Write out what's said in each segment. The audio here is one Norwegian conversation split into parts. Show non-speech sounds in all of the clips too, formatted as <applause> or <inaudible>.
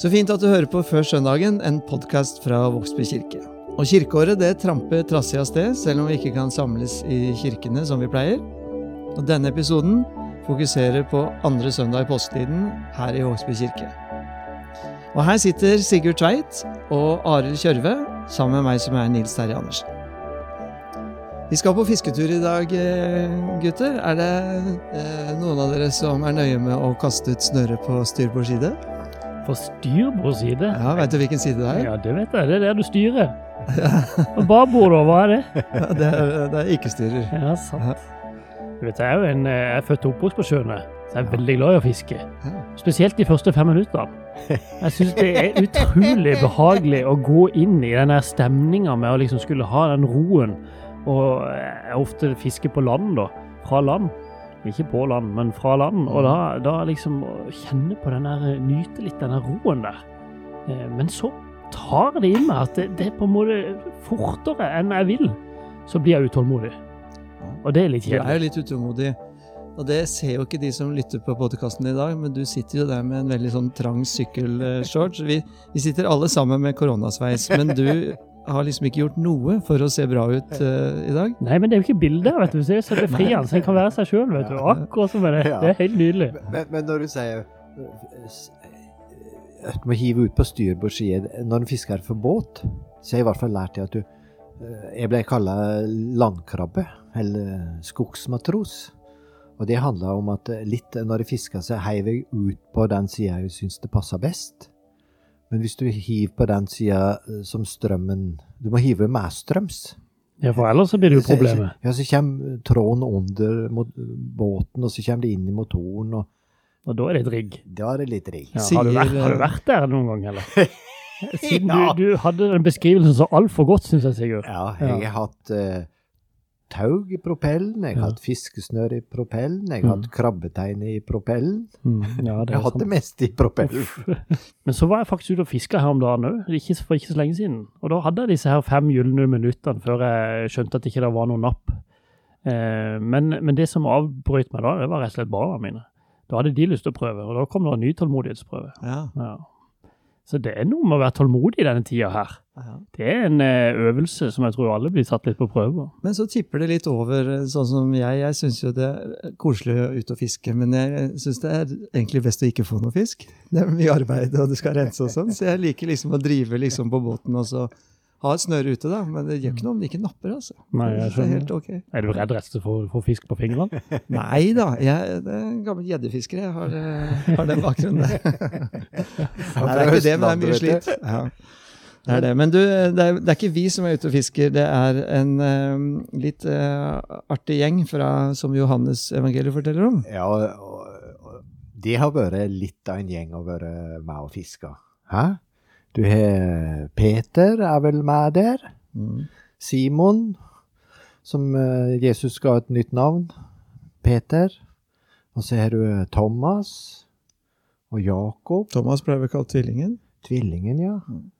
Så fint at du hører på Før søndagen, en podkast fra Vågsby kirke. Og kirkeåret det tramper trassig av sted, selv om vi ikke kan samles i kirkene som vi pleier. Og denne episoden fokuserer på andre søndag i påsketiden her i Vågsby kirke. Og her sitter Sigurd Tveit og Arild Kjørve sammen med meg som er Nils Terje Andersen. Vi skal på fisketur i dag, eh, gutter. Er det eh, noen av dere som er nøye med å kaste ut snøret på styrbord side? På styrbord side? Ja, Vet du hvilken side det er? Ja, det vet jeg. Det er der du styrer. <laughs> Og babord? Hva er det? Ja, det, er, det er ikke-styrer. Ja, sant. Du vet, jeg er jo en, eh, jeg er født og oppvokst på sjøen, så jeg er veldig glad i å fiske. Spesielt de første fem minuttene. Jeg syns det er utrolig behagelig å gå inn i den der stemninga med å liksom skulle ha den roen. Og jeg ofte fisker på land, da. Fra land. Ikke på land, men fra land. Og da, da liksom kjenne på den der Nyte litt den der roen der. Eh, Men så tar det i meg at det, det er på en måte fortere enn jeg vil. Så blir jeg utålmodig. Og det er litt kjedelig. Du er jo litt utålmodig. Og det ser jo ikke de som lytter på podkasten i dag, men du sitter jo der med en veldig sånn trang sykkelshorts. Vi, vi sitter alle sammen med koronasveis, men du <laughs> har liksom ikke gjort noe for å se bra ut uh, i dag. Nei, men det er jo ikke bilder, vet du. Så det er fri befriende. Så <laughs> en kan være seg sjøl, vet du. Akkurat som det. Det er helt nydelig. Men, men når du sier øh, at du må hive ut på styrbord side når du fisker for båt, så har jeg i hvert fall lært at du Jeg ble kalla landkrabbe, eller skogsmatros. Og det handla om at litt når jeg fiska, så heiv jeg ut på den sida jeg syns det passa best. Men hvis du hiver på den sida øh, som strømmen Du må hive medstrøms. Ja, for ellers så blir det jo problemet. Ja, så kommer tråden under mot båten, og så kommer det inn i motoren, og Og da er det et rigg. da er det litt rigg. Ja, har, du vært, har du eh, vært der noen gang, eller? <laughs> Siden Ja. du, du hadde den beskrivelsen så altfor godt, syns jeg, Sigurd. Ja, jeg har hatt eh, tau i propellen, jeg har Ja. hatt fiskesnør i propellen, jeg har Mm. hatt krabbetein i propellen. Mm, ja, Jeg hadde har hatt det sant. meste i propellen. <laughs> Men så var jeg faktisk ute og fiska her om dagen òg, ikke, for ikke så lenge siden. Og da hadde jeg disse her fem gylne minuttene før jeg skjønte at ikke det var noe napp. Eh, men, men det som avbrøt meg da, det var rett og slett barna mine. Da hadde de lyst til å prøve, og da kom det en ny tålmodighetsprøve. Ja. Ja. Så det er noe med å være tålmodig i denne tida her. Det er en eh, øvelse som jeg tror alle blir satt litt på prøve. Men så tipper det litt over, eh, sånn som jeg. Jeg syns jo det er koselig å ut og fiske, men jeg syns det er egentlig best å ikke få noe fisk. Det er mye arbeid, og det skal rense og sånn, så jeg liker liksom å drive liksom på båten og så ha et snøre ute, da. Men det gjør ikke noe om det ikke napper, altså. Nei, jeg skjønner. det er helt ok. Er du redd rett og slett for få fisk på fingrene? <laughs> Nei da, jeg det er en gammel gjeddefisker. Jeg har, eh, har den bakgrunnen der. <laughs> Nei, det er ikke det, men det er mye slit. Ja. Det er det. Men du, det er, det er ikke vi som er ute og fisker, det er en eh, litt uh, artig gjeng fra, som Johannes evangeliet forteller om. Ja, og, og, og det har vært litt av en gjeng å være med og fiske. Hæ? Du har Peter er vel med der. Mm. Simon, som eh, Jesus ga et nytt navn. Peter. Og så har du eh, Thomas og Jakob. Thomas ble vel kalt tvillingen. Tvillingen, ja. Mm.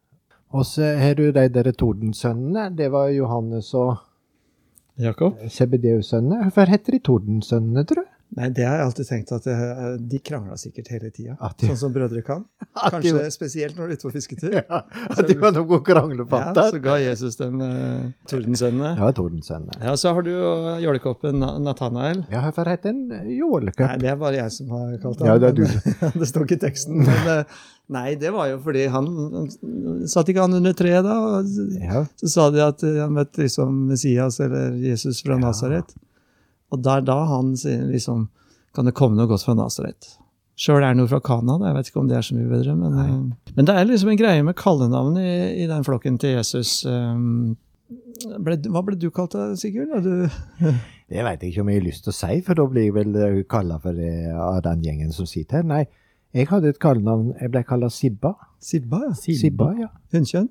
Og så har du de der Tordensønnene. Det var Johannes og Jakob? Sebedeus-sønnene. Hvorfor heter de Tordensønnene, tror du? Nei, det har jeg alltid tenkt at eh, de krangla sikkert hele tida. Sånn som brødre kan. <laughs> Kanskje spesielt når de er ute på fisketur. <laughs> Ja, at de var noen Ja, så ga Jesus dem uh, tordensønnene. Ja, Tordensønnene. Ja, så har du jo jålekoppen Na- Nathanael. Ja, hvorfor heter den Nei, det er bare jeg som har kalt den. Ja, det er du. <laughs> det står ikke i teksten. Men uh, nei, det var jo fordi han Satt ikke han under treet da? Og Ja. så sa de at eh, han møtte liksom Messias eller Jesus fra Ja. Nasaret. Og det er da han sier liksom Kan det komme noe godt fra Nasaret? Sjøl er han jo fra Canada, jeg vet ikke om det er så mye bedre. Men, eh, men det er liksom en greie med kallenavn i, i den flokken til Jesus. Um, ble, hva ble du kalt da, Sigurd? Du, <laughs> Det veit jeg ikke om jeg har lyst til å si, for da blir jeg vel kalla for det av den gjengen som sitter her. Nei, jeg hadde et kallenavn. Jeg ble kalla Sibba. Sibba, ja. Sibba, ja. Hunnkjønn?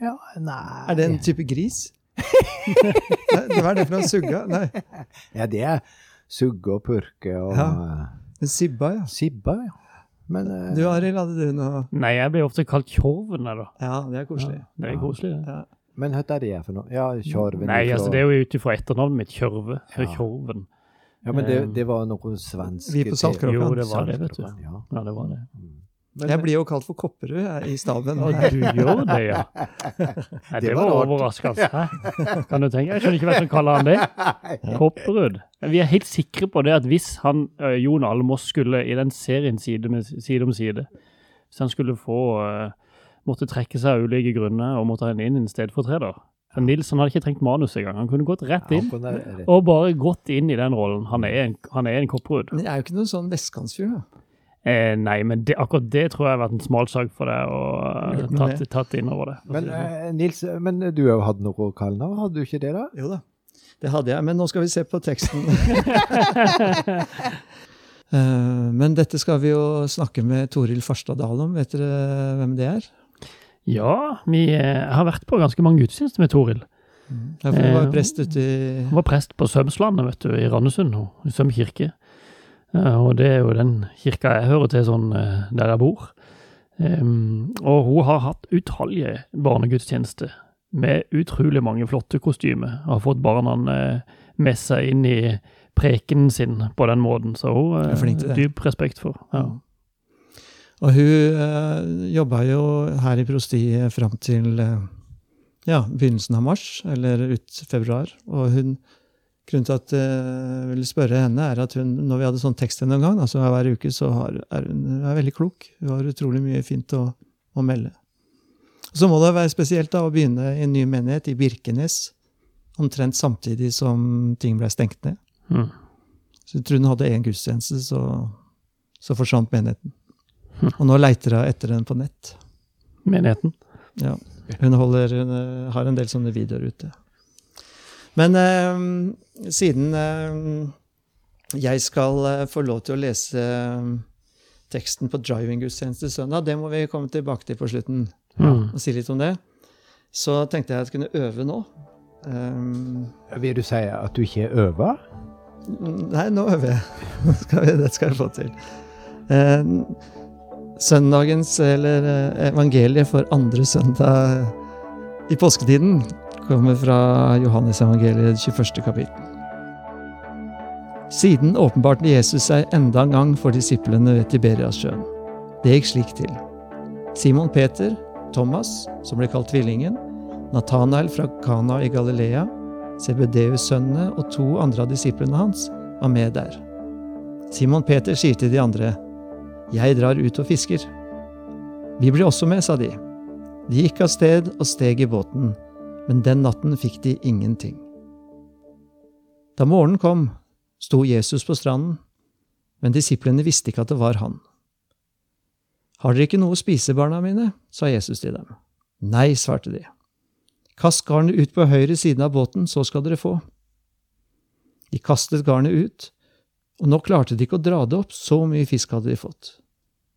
Ja, nei Er det en type gris? <laughs> Hva er det for noe? Sugga? Nei. Ja, det er sugge og purke og Ja. eh, Men Sibba, ja. Sibba, ja. Men uh, Du Arild, hadde du noe Nei, jeg blir ofte kalt Tjorven, da. Ja, det er koselig. Ja, det er koselig, det. Ja. Men hva er det for noe? Ja, Tjorven Nei, ifra- altså det er jo ut ifra etternavnet mitt, Kjørve. Så Ja. Tjorven. Ja, men det, det var noe svensk Vi på Saltkråkan. Jo, det var det, vet du. Ja. Ja, det var det. Men- Jeg blir jo kalt for Kopperud i staben. Og du gjør det, ja. Nei, det Det var var overraskende. Kan du tenke? Jeg skjønner ikke hvem som kaller han det. Kopperud. Vi er helt sikre på det at hvis han, Jon Almås skulle i den serien side, med, side om side, hvis han skulle få måtte trekke seg av ulike grunner og måtte ha inn en stedfortreder For Nils han hadde ikke trengt manus engang. Han kunne gått rett inn ja, rett. og bare gått inn i den rollen. Han er en, han er en Kopperud. Men jeg er jo ikke noen sånn vestkantsfyr, da. Eh, nei, men det, akkurat det tror jeg har vært en smalsak for deg Gjort uh, tatt, tatt inn over det. Men eh, Nils, men du har jo hatt noe kallenavn, hadde du ikke det da? Jo da, det hadde jeg. Men nå skal vi se på teksten. uh, <laughs> <laughs> Men dette skal vi jo snakke med Toril Farstad Dahl om. Vet dere hvem det er? Ja, vi eh, har vært på ganske mange gudstjenester med Toril. Ja, for Hun var Eh, prest ute i Hun var prest på Sømslandet, vet du, i Randesund, i Søm kirke. Eh, og det er jo den kirka jeg hører til, sånn eh, der jeg bor. Og hun har hatt utallige barnegudstjenester med utrolig mange flotte kostymer. Har fått barna eh, med seg inn i prekenen sin på den måten. Så hun det. dyp respekt for. Ja. Og hun eh, jobba jo her i prostiet fram til eh, ja, begynnelsen av mars, eller ut februar. Og hun, grunnen til at jeg ville spørre henne, er at hun, når vi hadde sånn tekst en gang, altså hver uke, så har, er hun er veldig klok. Hun har utrolig mye fint å, å melde. Så må det være spesielt da å begynne i en ny menighet i Birkenes, omtrent samtidig som ting ble stengt ned. Mm. Så hun hadde én gudstjeneste, så, så forsvant menigheten. Og nå leiter hun etter den på nett. Menigheten. Ja. Hun, holder, hun eh, har en del sånne videoer ute. Men eh, siden eh, jeg skal eh, få lov til å lese eh, teksten på driving-gudstjeneste søndag, det må vi komme tilbake til på slutten Mm. og si litt om det, så tenkte jeg at jeg kunne øve nå. Um, Vil du si at du ikke øver? Nei, nå øver jeg. <laughs> Det skal jeg få til. Eh, søndagens, eller evangeliet for andre søndag i påsketiden, kommer fra Johannes evangeliet, 21. kapittel. Siden åpenbarte Jesus seg enda en gang for disiplene ved Tiberiassjøen. Det gikk slik til. Simon Peter, Thomas, som ble kalt Tvillingen, Nathanael fra Kana i Galilea, Sebedeus-sønnene og to andre av disiplene hans var med der. Simon Peter sier til de andre, Jeg drar ut og fisker. Vi blir også med, sa de. De gikk av sted og steg i båten, men den natten fikk de ingenting. Da morgenen kom, sto Jesus på stranden, men disiplene visste ikke at det var han. Har dere ikke noe å spise, barna mine? sa Jesus til dem. Nei, svarte de. Kast garnet ut på høyre siden av båten, så skal dere få. De kastet garnet ut, og nå klarte de ikke å dra det opp, så mye fisk hadde de fått.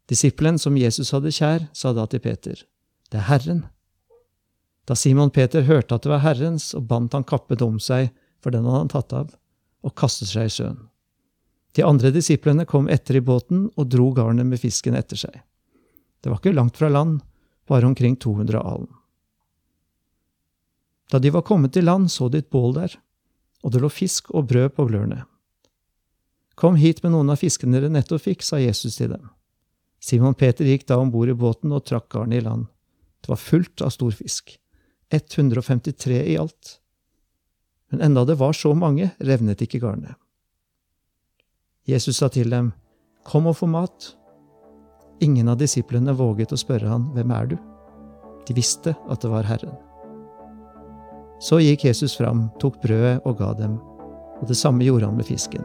Disippelen som Jesus hadde kjær, sa da til Peter, Det er Herren. Da Simon Peter hørte at det var Herrens, og bandt han kappet om seg, for den hadde han tatt av, og kastet seg i sjøen. De andre disiplene kom etter i båten og dro garnet med fisken etter seg. Det var ikke langt fra land, bare omkring 200 alen. Da de var kommet til land, så de et bål der, og det lå fisk og brød på glørne. Kom hit med noen av fiskene dere nettopp fikk, sa Jesus til dem. Simon Peter gikk da om bord i båten og trakk garnet i land. Det var fullt av stor fisk. 153 i alt. Men enda det var så mange, revnet ikke garnet. Jesus sa til dem, Kom og få mat. Ingen av disiplene våget å spørre han, Hvem er du? De visste at det var Herren. Så gikk Jesus fram, tok brødet og ga dem, og det samme gjorde han med fisken.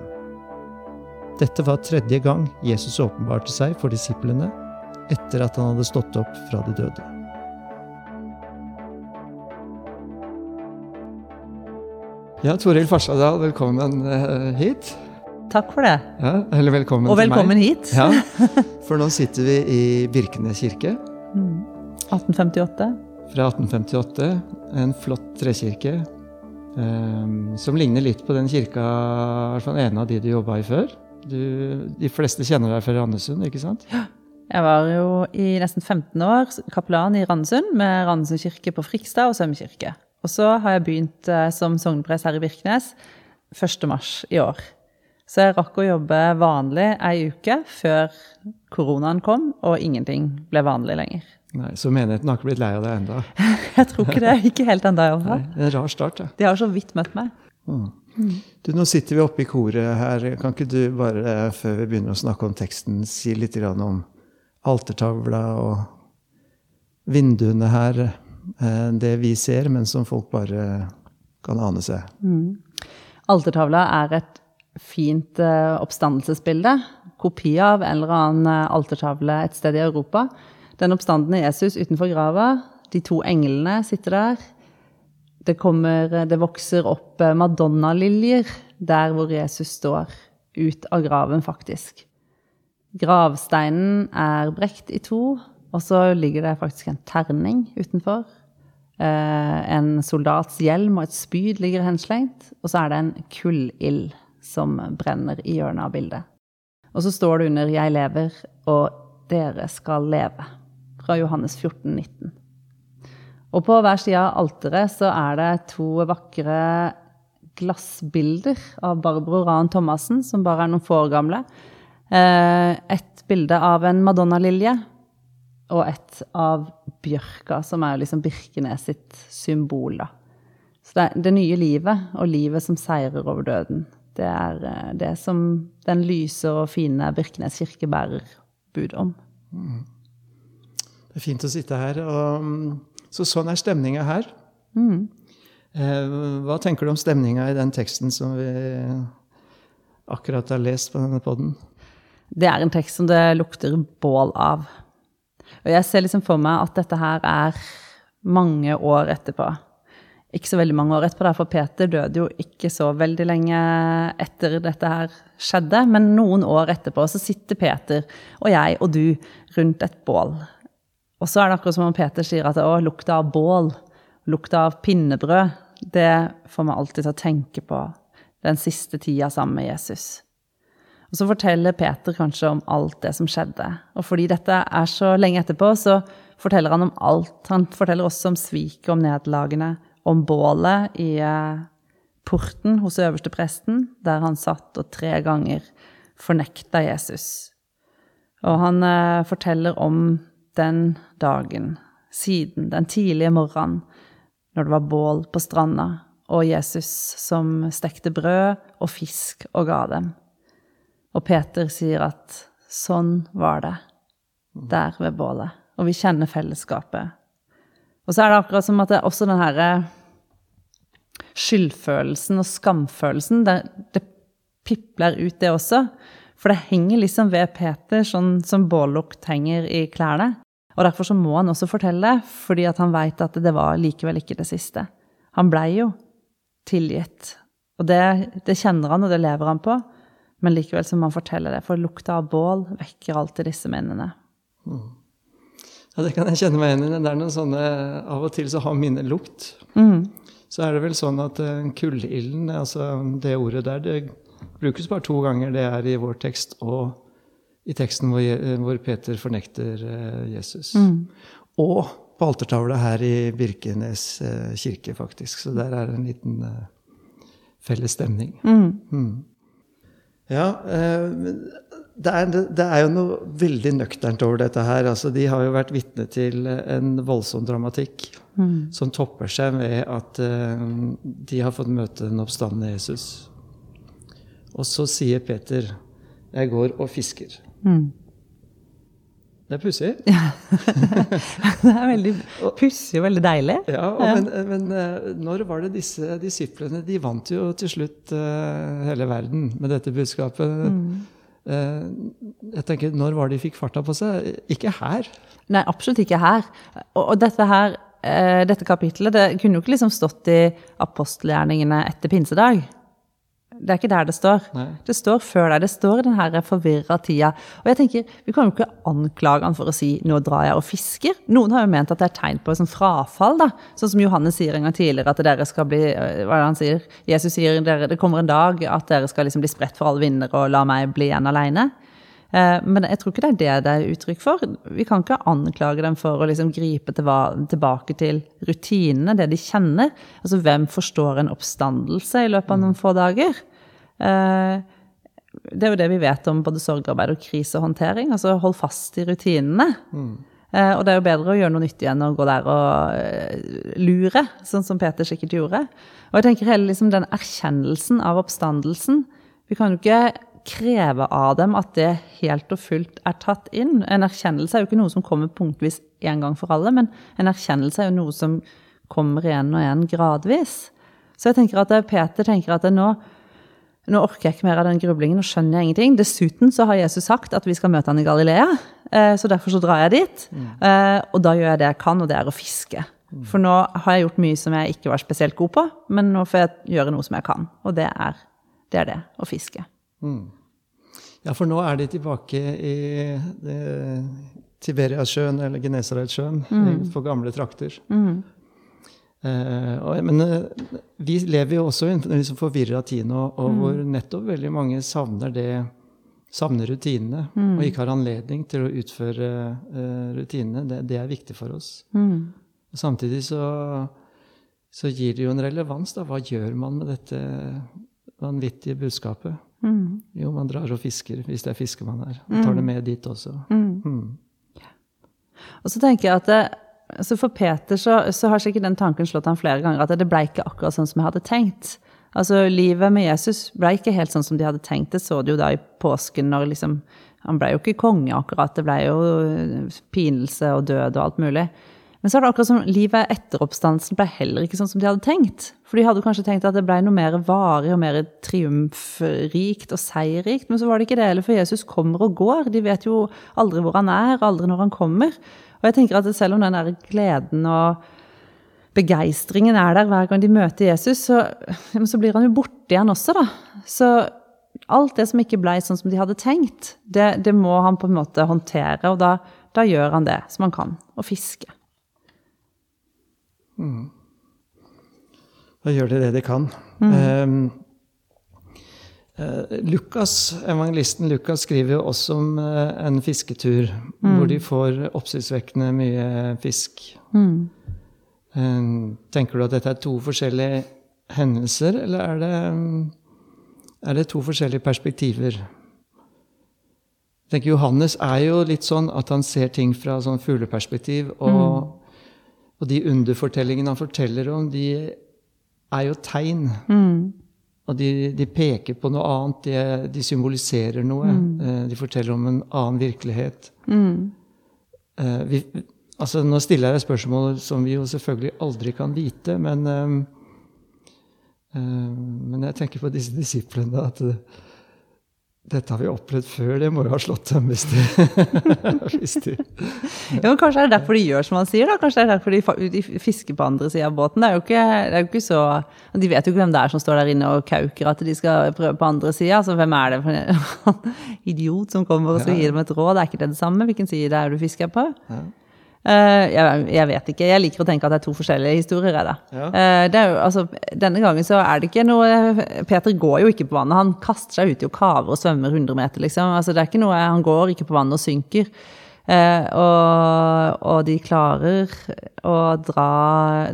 Dette var tredje gang Jesus åpenbarte seg for disiplene etter at han hadde stått opp fra de døde. Ja, Toril Farstadal, velkommen eh, hit. Takk for det. Ja, eller velkommen Og til meg. velkommen hit. Ja, <laughs> for nå sitter vi i Birkenes kirke Mm. 1858. fra 1858. En flott trekirke Um, som ligner litt på den kirka, i hvert fall en av de du jobba i før. Du, de fleste kjenner deg fra Randesund, ikke sant? Ja. Jeg var jo i nesten 15 år kapellan i Randesund, med Randesund kirke på Frikstad og Sømme kirke. Og så har jeg begynt eh, som sogneprest her i Birkenes 1. mars i år. Så jeg rakk å jobbe vanlig ei uke før koronaen kom, og ingenting ble vanlig lenger. Nei, Så menigheten har ikke blitt lei av deg ennå? <laughs> Jeg tror ikke det. Ikke helt ennå, iallfall. En rar start, ja. De har så vidt møtt meg. Du, Nå sitter vi oppe i koret her. Kan ikke du bare, før vi begynner å snakke om teksten, si litt om altertavla og vinduene her? Eh, Det vi ser, men som folk bare kan ane seg. Altertavla er et fint eh, oppstandelsesbilde. Kopi av en eller annen eh, altertavle et sted i Europa. Den oppstandende Jesus utenfor grava. De to englene sitter der. Det, kommer, det vokser opp madonnaliljer der hvor Jesus står. Ut av graven, faktisk. Gravsteinen er brekt i to, og så ligger det faktisk en terning utenfor. Eh, en soldats hjelm og et spyd ligger henslengt. Og så er det en kullild som brenner i hjørnet av bildet. Og så står det under 'Jeg lever, og dere skal leve', fra Johannes 14, 19. Og på hver side av alteret så er det to vakre glassbilder av Barbro Ran Thomassen, som bare er noen få år gamle. Eh, Et bilde av en madonnalilje, og et av bjørka, som er liksom Birkenes sitt symbol. da. Så det, det nye livet, og livet som seirer over døden, det er eh, det som den lyse og fine Birkenes kirke bærer bud om. Det er fint å sitte her. Og, mm, så sånn er stemninga her. Eh, Hva tenker du om stemninga i den teksten som vi akkurat har lest på denne podden? Det er en tekst som det lukter bål av. Og jeg ser liksom for meg at dette her er mange år etterpå. Ikke så veldig mange år etterpå, for Peter døde jo ikke så veldig lenge etter dette her skjedde. Men noen år etterpå så sitter Peter og jeg og du rundt et bål. Og så er det akkurat som om Peter sier at å, lukta av bål, lukta av pinnebrød, det får meg alltid til å tenke på den siste tida sammen med Jesus. Og så forteller Peter kanskje om alt det som skjedde. Og fordi dette er så lenge etterpå, så forteller han om alt. Han forteller også om sviket, om nederlagene, om bålet i eh, porten hos øverste presten, der han satt og tre ganger fornekta Jesus. Og han eh, forteller om den dagen, siden den tidlige morgenen, når det var bål på stranda, og Jesus som stekte brød og fisk og ga dem. Og Peter sier at sånn var det der ved bålet. Og vi kjenner fellesskapet. Og så er det akkurat som at det er også den herre skyldfølelsen og skamfølelsen, det, det pipler ut, det også. For det henger liksom ved Peter, sånn som bållukt henger i klærne. Og derfor så må han også fortelle, fordi at han veit at det var likevel ikke det siste. Han blei jo tilgitt. Og det, det kjenner han, og det lever han på. Men likevel så må han fortelle det, for lukta av bål vekker alltid disse minnene. Ja, Det kan jeg kjenne meg igjen i. Det er noen sånne, Av og til så har minner lukt. Så er det vel sånn at eh, kullilden, altså det ordet der, det brukes bare to ganger. Det er i vår tekst og i teksten hvor, hvor Peter fornekter Jesus. Jesus. Og på altertavla her i Birkenes eh, kirke, faktisk. Så der er en liten eh, felles stemning. Mm. Ja, eh, det er, det er jo noe veldig nøkternt over dette her. Altså, de har jo vært vitne til en voldsom dramatikk som topper seg med at eh, de har fått møte den oppstandende Jesus. Og så sier Peter, 'Jeg går og fisker'. Det er pussig. <laughs> Det er veldig pussig og veldig deilig. Ja, og men, men eh, når var det disse disiplene De vant jo til slutt eh, hele verden med dette budskapet. Eh, jeg tenker, Når var det de fikk farta på seg? Ikke her. Nei, absolutt ikke her. Og, og dette her, dette kapittelet, det kunne jo ikke liksom stått i apostelgjerningene etter pinsedag. Det er ikke der det står. Nei. Det står før der. Det står den her forvirra tida. Og jeg tenker, Vi kan jo ikke anklage han for å si 'nå drar jeg og fisker'. Noen har jo ment at det er tegn på sånn frafall. da. Sånn som Johannes sier en gang tidligere, at dere skal bli øh, Hva er det han sier? Jesus sier dere, det kommer en dag at dere skal liksom bli spredt for alle vinder og la meg bli igjen aleine. Eh, Men jeg tror ikke det er det det er uttrykk for. Vi kan ikke anklage dem for å liksom gripe tilbake til rutinene, det de kjenner. Altså hvem forstår en oppstandelse i løpet av noen få dager? Eh, Det er jo det vi vet om både sorgarbeid og krisehåndtering. Altså hold fast i rutinene. Mm. og det er jo bedre å gjøre noe nyttig enn å gå der og lure, sånn som Peter sikkert gjorde. Og jeg tenker hele liksom, den erkjennelsen av oppstandelsen Vi kan jo ikke kreve av dem at det helt og fullt er tatt inn. En erkjennelse er jo ikke noe som kommer punktvis en gang for alle, men en erkjennelse er jo noe som kommer igjen og igjen gradvis. Så jeg tenker at Peter tenker at nå, nå orker jeg ikke mer av den grublingen og skjønner jeg ingenting. Dessuten så har Jesus sagt at vi skal møte han i Galilea, eh, så derfor så drar jeg dit. Eh, Og da gjør jeg det jeg kan, og det er å fiske. For nå har jeg gjort mye som jeg ikke var spesielt god på, men nå får jeg gjøre noe som jeg kan. Og det er det, er det å fiske. Ja, for nå er de tilbake i eh, Tiberiasjøen, eller Genesaretsjøen, mm. på gamle trakter. Eh, og, men eh, vi lever jo også i en liksom forvirra tid nå, og hvor nettopp veldig mange savner det Savner rutinene og ikke har anledning til å utføre eh, rutinene. Det, det er viktig for oss. Og samtidig så, så gir det jo en relevans. da. Hva gjør man med dette vanvittige budskapet? Jo, man drar og fisker, hvis det er fiske man er. Og tar det med dit også. Mm. Og så tenker jeg at det, altså For Peter så, så har sikkert den tanken slått ham flere ganger, at det ble ikke akkurat sånn som jeg hadde tenkt. Altså Livet med Jesus ble ikke helt sånn som de hadde tenkt. Det så du jo da i påsken. når liksom, Han ble jo ikke konge, akkurat. Det ble jo pinelse og død og alt mulig. Men så er det akkurat som livet etter oppstandelsen ble heller ikke sånn som de hadde tenkt. For de hadde kanskje tenkt at det ble noe mer varig og mer triumfrikt og seierrikt. Men så var det ikke det heller, for Jesus kommer og går. De vet jo aldri hvor han er, aldri når han kommer. Og jeg tenker at selv om den der gleden og begeistringen er der hver gang de møter Jesus, så, så blir han jo borte igjen også, da. Så alt det som ikke ble sånn som de hadde tenkt, det, det må han på en måte håndtere. Og da, da gjør han det som han kan, å fiske. Da gjør de det de kan. Mm. eh, Lukas, Evangelisten Lukas skriver jo også om eh, en fisketur hvor de får oppsiktsvekkende mye fisk. Eh, tenker du at dette er to forskjellige hendelser, eller er det, er det to forskjellige perspektiver? Jeg tenker Johannes er jo litt sånn at han ser ting fra sånn fugleperspektiv. Og, og de underfortellingene han forteller om, de er jo tegn. Og de, de peker på noe annet, de, de symboliserer noe. Mm. De forteller om en annen virkelighet. Mm. Vi, altså, nå stiller jeg et spørsmål som vi jo selvfølgelig aldri kan vite, men, eh, eh, men jeg tenker på disse disiplene at eh, dette har vi opplevd før, det må jo ha slått dem hvis de, <laughs> hvis de Ja, men Kanskje er det derfor de gjør som han sier? da? Kanskje er det derfor de, de fisker på andre sida av båten? Det er, ikke, det er jo ikke så, De vet jo ikke hvem det er som står der inne og kauker at de skal prøve på andre sida. Altså, hvem er det for en <laughs> idiot som kommer og skal gi dem et råd? Det Er ikke det det samme? Hvilken side er du fisker på? Eh, jeg, jeg vet ikke. Jeg liker å tenke at det er to forskjellige historier. jeg, Da. Ja. Eh, det er jo, altså, denne gangen så er det ikke noe Peter går jo ikke på vannet. Han kaster seg uti og kaver og svømmer 100 meter. liksom. Altså, det er ikke noe, Han går ikke på vannet og synker. Eh, og, og de klarer å dra,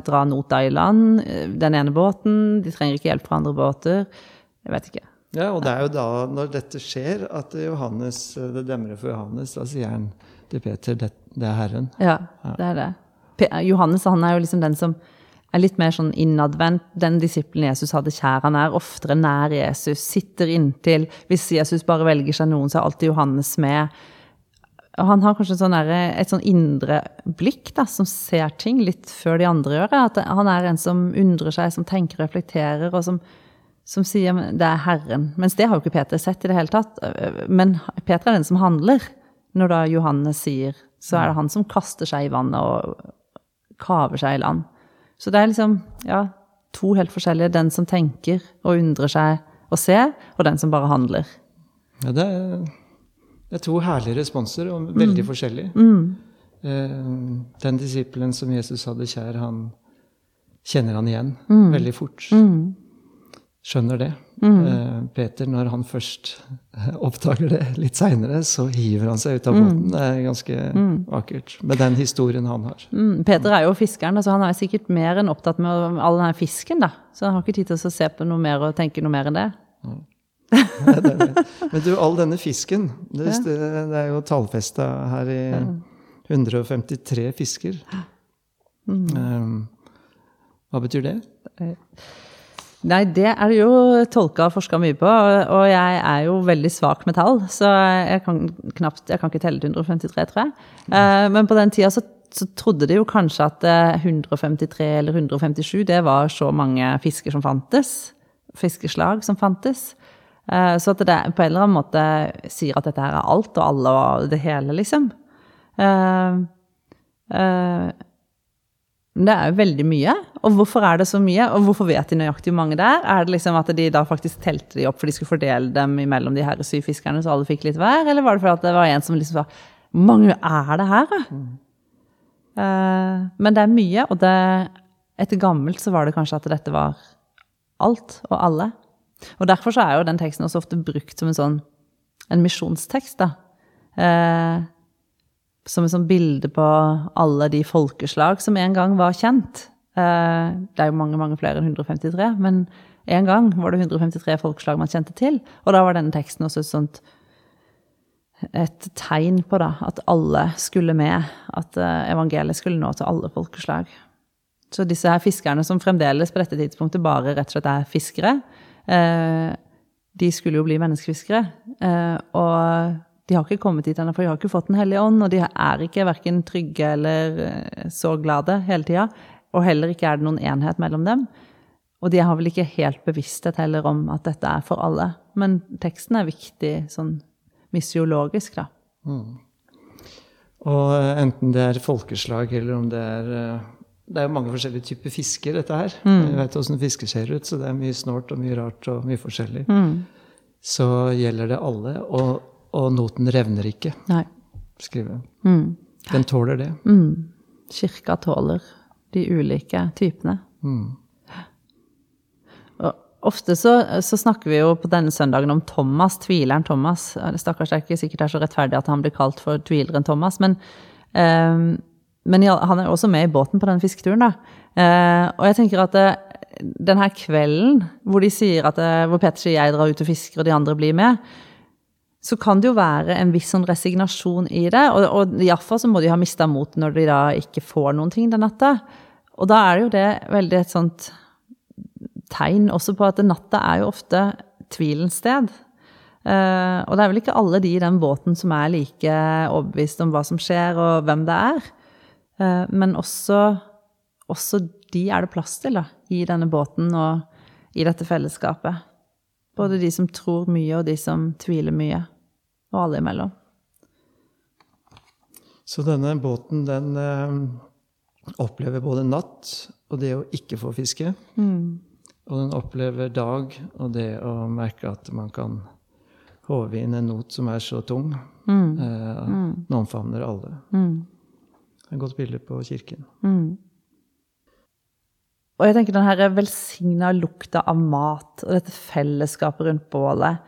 dra nota i land, eh, den ene båten. De trenger ikke hjelp fra andre båter. Jeg vet ikke. Ja, og det er jo da, når dette skjer, at Johannes, det demrer for Johannes. Da sier han til Peter det, det er Herren. Ja, det er det. Johannes han er jo liksom den som er litt mer sånn innadvendt. Den disippelen Jesus hadde kjær. Han er oftere nær Jesus, sitter inntil. Hvis Jesus bare velger seg noen, så er alltid Johannes med. Og han har kanskje sånn der, et sånn indre blikk da, som ser ting litt før de andre gjør det. At han er en som undrer seg, som tenker og reflekterer, og som, som sier "Men det er Herren. Mens det har jo ikke Peter sett i det hele tatt. Men Peter er den som handler. Når da Johannes sier, så er det han som kaster seg i vannet og kaver seg i land. Så det er liksom ja, to helt forskjellige. Den som tenker og undrer seg og ser, og den som bare handler. Ja, det, er, det er to herlige responser, og veldig forskjellige. Mm. den disippelen som Jesus hadde kjær, han kjenner han igjen veldig fort. Skjønner det. Eh, Peter, når han først oppdager det litt seinere, så hiver han seg ut av båten. Det er ganske vakkert. Med den historien han har. Mm, Peter er jo fiskeren, så han er sikkert mer enn opptatt med all den fisken. da. Så han har ikke tid til å se på noe mer og tenke noe mer enn det. Nei, det det. Men du, all denne fisken Det, det er jo tallfesta her i 153 fisker. Mm. Um, hva betyr det? Nei, det er det jo tolka og forska mye på, og jeg er jo veldig svak med tall, så jeg kan knapt Jeg kan ikke telle til 153, tror jeg. Eh, Men på den tida så, så trodde de jo kanskje at eh, 153 eller 157, det var så mange fisker som fantes. Fiskeslag som fantes. Eh, Så at det på en eller annen måte sier at dette her er alt og alle og det hele, liksom. Eh, eh, men det er jo veldig mye. Og hvorfor er det så mye? Og hvorfor vet de nøyaktig hvor mange det er? Er det liksom at de da faktisk telte de opp for de skulle fordele dem mellom de her syv fiskerne, så alle fikk litt hver? Eller var det fordi det var en som liksom sa Hvor mange er det her, da? Eh, men det er mye, og det, etter gammelt så var det kanskje at dette var alt og alle. Og derfor så er jo den teksten også ofte brukt som en sånn en misjonstekst, da. Eh, som et sånt bilde på alle de folkeslag som en gang var kjent. Eh, Det er jo mange mange flere enn 153, men en gang var det 153 folkeslag man kjente til. Og da var denne teksten også et sånt et tegn på da, at alle skulle med. At eh, evangeliet skulle nå til alle folkeslag. Så disse her fiskerne som fremdeles på dette tidspunktet bare rett og slett er fiskere, eh, de skulle jo bli menneskefiskere. Og de har ikke kommet dit ennå, for de har ikke fått Den hellige ånd. Og de er ikke verken trygge eller eh, så glade hele tida. Og heller ikke er det noen enhet mellom dem. Og de har vel ikke helt bevissthet heller om at dette er for alle. Men teksten er viktig sånn misiologisk, da. Og eh, enten det er folkeslag, eller om det er eh, Det er jo mange forskjellige typer fisker, dette her. Vi vet åssen fisker ser ut, så det er mye snålt og mye rart og mye forskjellig. Så gjelder det alle, og, og noten revner ikke, Nei. skriver hun. Mm. Den tåler det. Mm. Kirka tåler de ulike typene. Mm. Ofte så, så snakker vi jo på denne søndagen om Thomas, tvileren Thomas. Stakkars, det er ikke sikkert det er så rettferdig at han blir kalt for tvileren Thomas, men, eh, men han er også med i båten på denne fisketuren, da. Eh, og jeg tenker at det, den her kvelden hvor de sier at det, hvor Peter sier jeg drar ut og fisker, og de andre blir med, så kan det jo være en viss sånn resignasjon i det. Og, og iallfall så må de ha mista motet når de da ikke får noen ting den natta. Og da er det jo det veldig et sånt tegn også på at natta er jo ofte tvilens sted. Uh, og det er vel ikke alle de i den båten som er like overbevist om hva som skjer, og hvem det er. Uh, men også, også de er det plass til da, i denne båten og i dette fellesskapet. Både de som tror mye, og de som tviler mye. Og alle imellom. Så denne båten, den eh, opplever både natt og det å ikke få fiske. Og den opplever dag og det å merke at man kan håve inn en not som er så tung. Eh, Den omfavner alle. Er et godt bilde på kirken. Og jeg tenker den velsigna lukta av mat og dette fellesskapet rundt bålet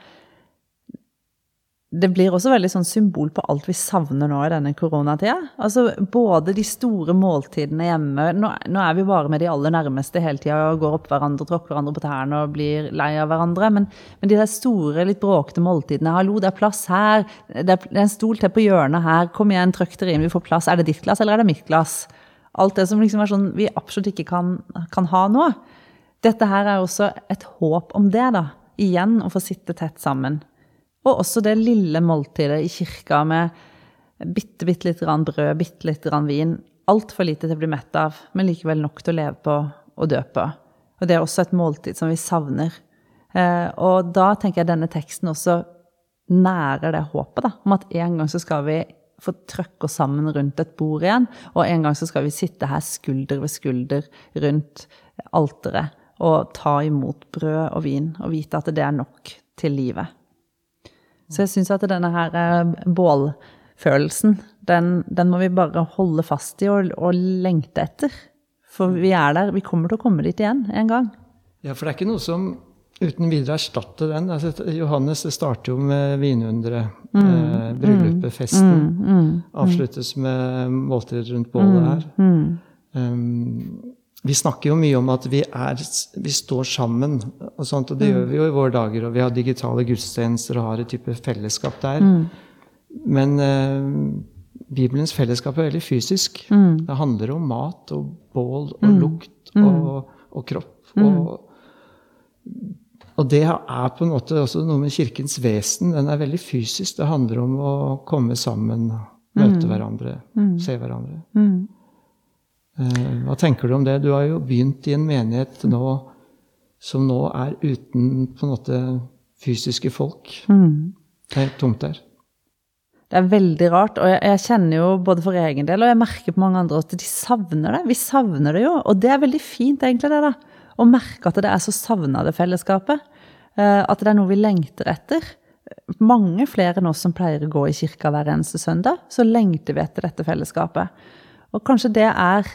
Det blir også veldig sånn symbol på alt vi savner nå i denne koronatida. Altså både de store måltidene hjemme Nå, nå er vi bare med de aller nærmeste hele tida og går opp hverandre, tråkker hverandre på tærne og blir lei av hverandre. Men, men de der store, litt bråkete måltidene 'Hallo, det er plass her. Det er, det er en stol til på hjørnet her. Kom igjen, trøkk dere inn, vi får plass. Er det ditt glass, eller er det mitt glass?' Alt det som liksom er sånn vi absolutt ikke kan, kan ha nå. Dette her er også et håp om det, da. Igjen å få sitte tett sammen. Og også det lille måltidet i kirka med bitte, bitte lite grann brød, bitte lite grann vin. Altfor lite til å bli mett av, men likevel nok til å leve på og dø på. Og det er også et måltid som vi savner. Eh, og da tenker jeg denne teksten også nærer det håpet, da, om at en gang så skal vi få trøkke oss sammen rundt et bord igjen, og en gang så skal vi sitte her skulder ved skulder rundt alteret og ta imot brød og vin og vite at det er nok til livet. Så jeg syns at denne her eh, bålfølelsen, den, den må vi bare holde fast i og, og lengte etter. For vi er der, vi kommer til å komme dit igjen en gang. Ja, for det er ikke noe som uten videre erstatter den. Altså, Johannes det starter jo med vinunderet. Eh, bryllupet, festen. Avsluttes med måltider rundt bålet her. Um, vi snakker jo mye om at vi, er, vi står sammen, og sånt, og det gjør vi jo i våre dager. Og vi har digitale gudstjenester og har et type fellesskap der. Men eh, Bibelens fellesskap er veldig fysisk. Det handler om mat og bål og lukt og, og kropp. Og, og det er på en måte også noe med kirkens vesen. Den er veldig fysisk. Det handler om å komme sammen, møte hverandre, se hverandre. Eh, Hva tenker du om det? Du har jo begynt i en menighet nå som nå er uten på en måte fysiske folk. Det er tomt der. Det er veldig rart, og jeg, jeg kjenner jo både for egen del, og jeg merker på mange andre at de savner det. Vi savner det jo, og det er veldig fint egentlig det da. Å merke at det er så savna det fellesskapet. Eh, At det er noe vi lengter etter. Mange flere enn oss som pleier å gå i kirka hver eneste søndag, så lengter vi etter dette fellesskapet. Og kanskje det er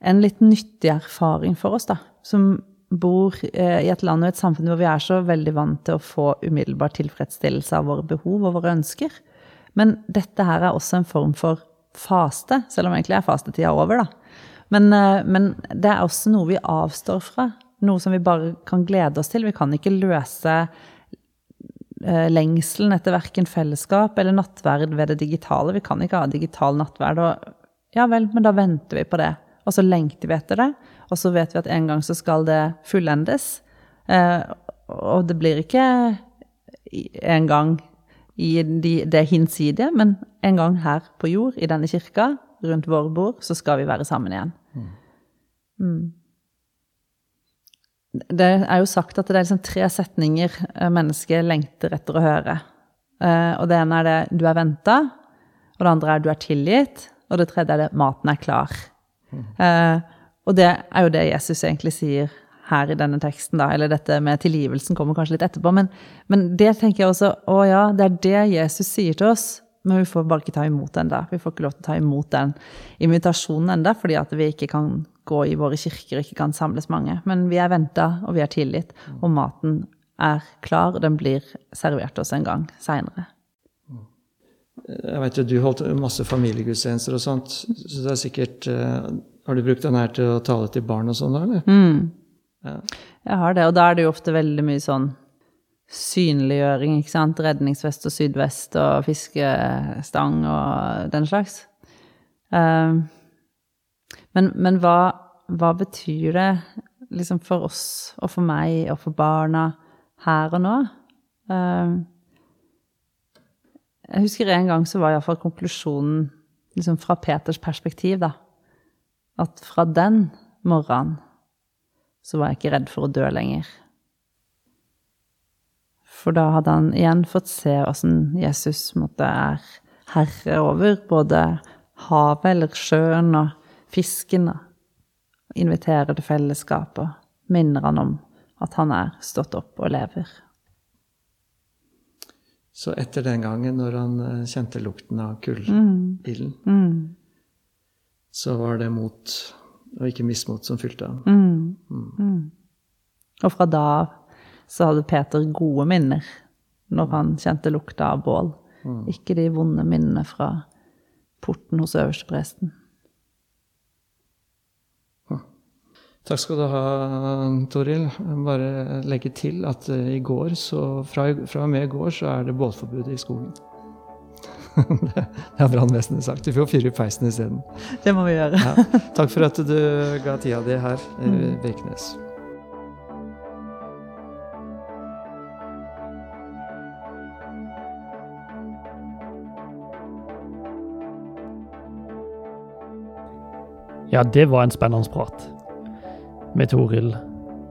en litt nyttig erfaring for oss, da, som bor eh, i et land og et samfunn hvor vi er så veldig vant til å få umiddelbar tilfredsstillelse av våre behov og våre ønsker. Men dette her er også en form for faste, selv om egentlig er fastetida over, da. Men, eh, men det er også noe vi avstår fra. Noe som vi bare kan glede oss til. Vi kan ikke løse eh, lengselen etter verken fellesskap eller nattverd ved det digitale. Vi kan ikke ha digital nattverd. Og ja vel, men da venter vi på det. Og så lengter vi etter det. Og så vet vi at en gang så skal det fullendes. Eh, og det blir ikke en gang i de, det hinsidige, men en gang her på jord, i denne kirka, rundt våre bord, så skal vi være sammen igjen. Mm. Det er jo sagt at det er liksom tre setninger eh, mennesket lengter etter å høre. Eh, Og det ene er det 'du er venta', og det andre er 'du er tilgitt', og det tredje er det 'maten er klar'. Eh, og det er jo det Jesus egentlig sier her i denne teksten, da. Eller dette med tilgivelsen kommer kanskje litt etterpå. Men, men det tenker jeg også Å ja, det er det Jesus sier til oss. Men vi får bare ikke ta imot den da. Vi får ikke lov til å ta imot den invitasjonen enda, fordi at vi ikke kan gå i våre kirker, ikke kan samles mange. Men vi er venta, og vi er tilgitt. Og maten er klar, og den blir servert oss en gang seinere. Jeg vet jo du holdt masse familiegudstjenester og sånt, så det er sikkert eh, Har du brukt den her til å tale til barn og sånn, da, eller? Ja. Jeg har det, og da er det jo ofte veldig mye sånn synliggjøring, ikke sant. Redningsvest og sydvest og fiskestang og den slags. Um, men men hva, hva betyr det liksom for oss og for meg og for barna her og nå? Um, jeg husker en gang så var iallfall konklusjonen liksom fra Peters perspektiv, da. At fra den morgenen så var jeg ikke redd for å dø lenger. For da hadde han igjen fått se åssen Jesus måtte er herre over både havet eller sjøen og fisken. Og inviterer til fellesskap og minner han om at han er stått opp og lever. Så etter den gangen, når han eh, kjente lukten av kullilden, Mm. så var det mot, og ikke mismot, som fylte ham. Mm. Mm. Og fra da av så hadde Peter gode minner når han kjente lukta av bål. Ikke de vonde minnene fra porten hos øverstepresten. Takk skal du ha, Toril. Bare legge til at eh, i går, så fra, fra og med i går, så er det båtforbudet i skogen. <laughs> det har brannvesenet sagt. Vi får fyre i peisen isteden. Det må vi gjøre. Ja. Takk for at du ga tida di her i Birkenes. Ja, det var en spennende prat med Toril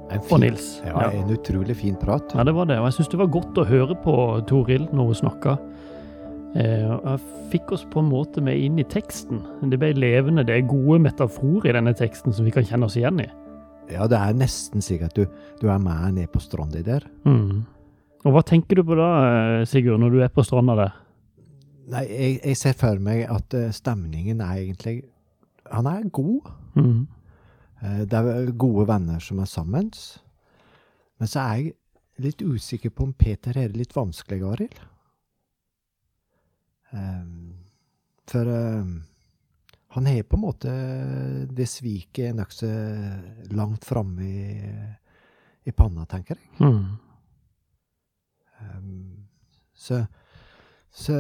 fin, og Nils. ja, Ja. en utrolig fin prat. Ja, det var det. Og jeg syns det var godt å høre på Toril når hun snakka. Eh, jeg fikk oss på en måte med inn i teksten. Det ble levende. Det er gode metaforer i denne teksten som vi kan kjenne oss igjen i. Ja, det er nesten at du, du er med ned på stranda der. Mm. Og hva tenker du på da, eh, Sigurd, når du er på stranda der? Nei, jeg, jeg ser for meg at eh, stemningen er egentlig Han er god. Mm. Eh, Det er gode venner som er sammen. Men så er jeg litt usikker på om Peter er det litt vanskelig, Arild. Um, for um, han har på en måte det sviket nokså langt framme i, i panna, tenker jeg. Mm. Um, så, så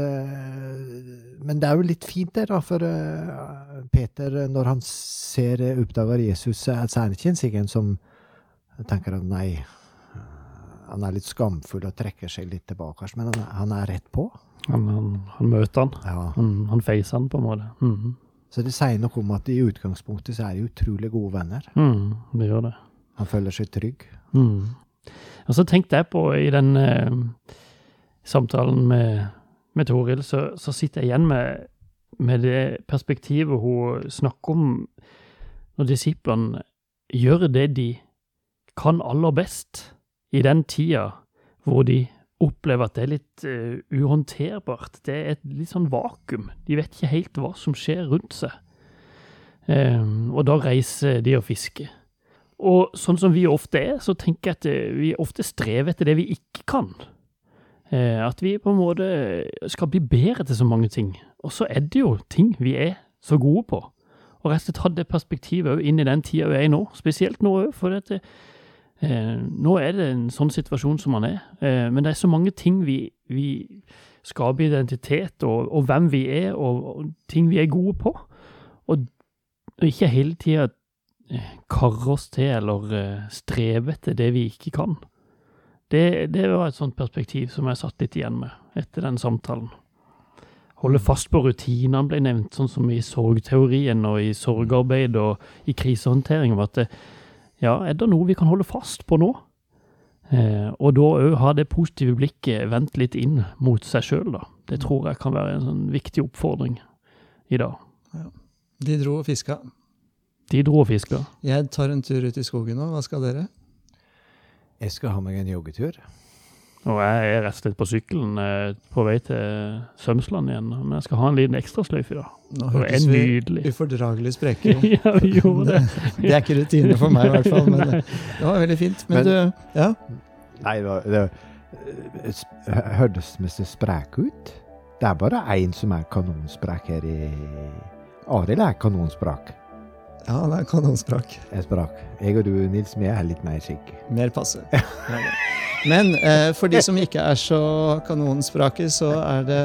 Men det er jo litt fint, det, da, for uh, Peter, når han ser uh, oppdager Jesus, så er han ikke en sikkert som tenker at nei, han er litt skamfull og trekker seg litt tilbake, men han, han er rett på. Han, han, han møter han. Ja. Han, han facer han, på en måte. Mm. Så det sier noe om at i utgangspunktet så er de utrolig gode venner. Mm, det gjør det. Han føler seg trygg. Mm. Og så tenkte jeg på i den eh, samtalen med, med Toril, så, så, sitter jeg igjen med, med det perspektivet hun snakker om når disiplene gjør det de kan aller best i den tida hvor de opplever at det er litt uh, uhåndterbart. Det er et litt sånn vakuum. De vet ikke helt hva som skjer rundt seg. Um, og da reiser de og fisker. Og sånn som vi ofte er, så tenker jeg at uh, vi ofte strever etter det vi ikke kan. Uh, at vi på en måte skal bli bedre til så mange ting. Og så er det jo ting vi er så gode på. Og rett og slett ha det perspektivet inn i den tida vi er i nå. Spesielt nå òg, for dette Eh, nå er det en sånn situasjon som man er, eh, men det er så mange ting vi, vi skaper identitet, og, og, hvem vi er, og, og, ting vi er gode på. Og, og ikke hele tida eh, karre oss til eller eh, streve etter det vi ikke kan. Det, det, var et sånt perspektiv som jeg satt litt igjen med etter den samtalen. Holde fast på rutinene ble nevnt, sånn som i sorgteorien og i sorgarbeid og i krisehåndtering. at det, ja, er det noe vi kan holde fast på nå? Eh, og da òg ha det positive blikket vendt litt inn mot seg sjøl, da. Det tror jeg kan være en sånn viktig oppfordring i dag. Ja. De dro og fiska. De dro og fiska. Jeg tar en tur ut i skogen nå. Hva skal dere? Jeg skal ha meg en joggetur. Og jeg er rett og slett på sykkelen eh, på vei til Sømsland igjen. Men jeg skal ha en liten ekstrasløyfe i dag. Nå hørtes vi nydelig. ufordragelig spreke ut. <laughs> ja, vi gjorde det. <laughs> Det er ikke rutine for meg, i hvert fall. Men det, var veldig fint. Men, Men- du, ja, Nei, det, det hørtes mest sprek ut. Det er bare én som er kanonsprek her i Arild er kanonsprak. Ja, han er kanonsprak. Jeg sprak. Jeg og du, Nils, vi er litt mer skikk. Mer passe. Men eh, for de som ikke er så kanonsprake, så er det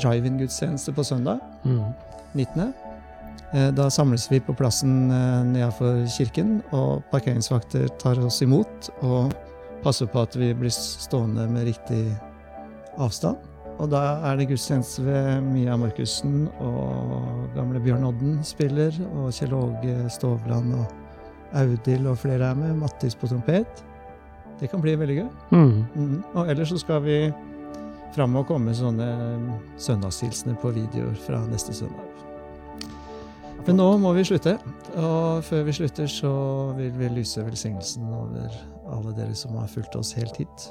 drive-in-gudstjeneste på søndag. Mm. 19. Eh, Da samles vi på plassen eh, nedenfor kirken, og parkeringsvakter tar oss imot og passer på at vi blir stående med riktig avstand. Og da er det gudstjeneste ved Mia Markussen, og gamle Bjørn Odden spiller, og Kjell Åge Stovland og Audhild og flere er med. Mattis på trompet. Det kan bli veldig gøy. Mm. Mm. Og ellers så skal vi fram og komme sånne søndagshilsener på videoer fra neste søndag. Men nå må vi slutte, og før vi slutter så vil vi lyse velsignelsen over alle dere som har fulgt oss helt hit.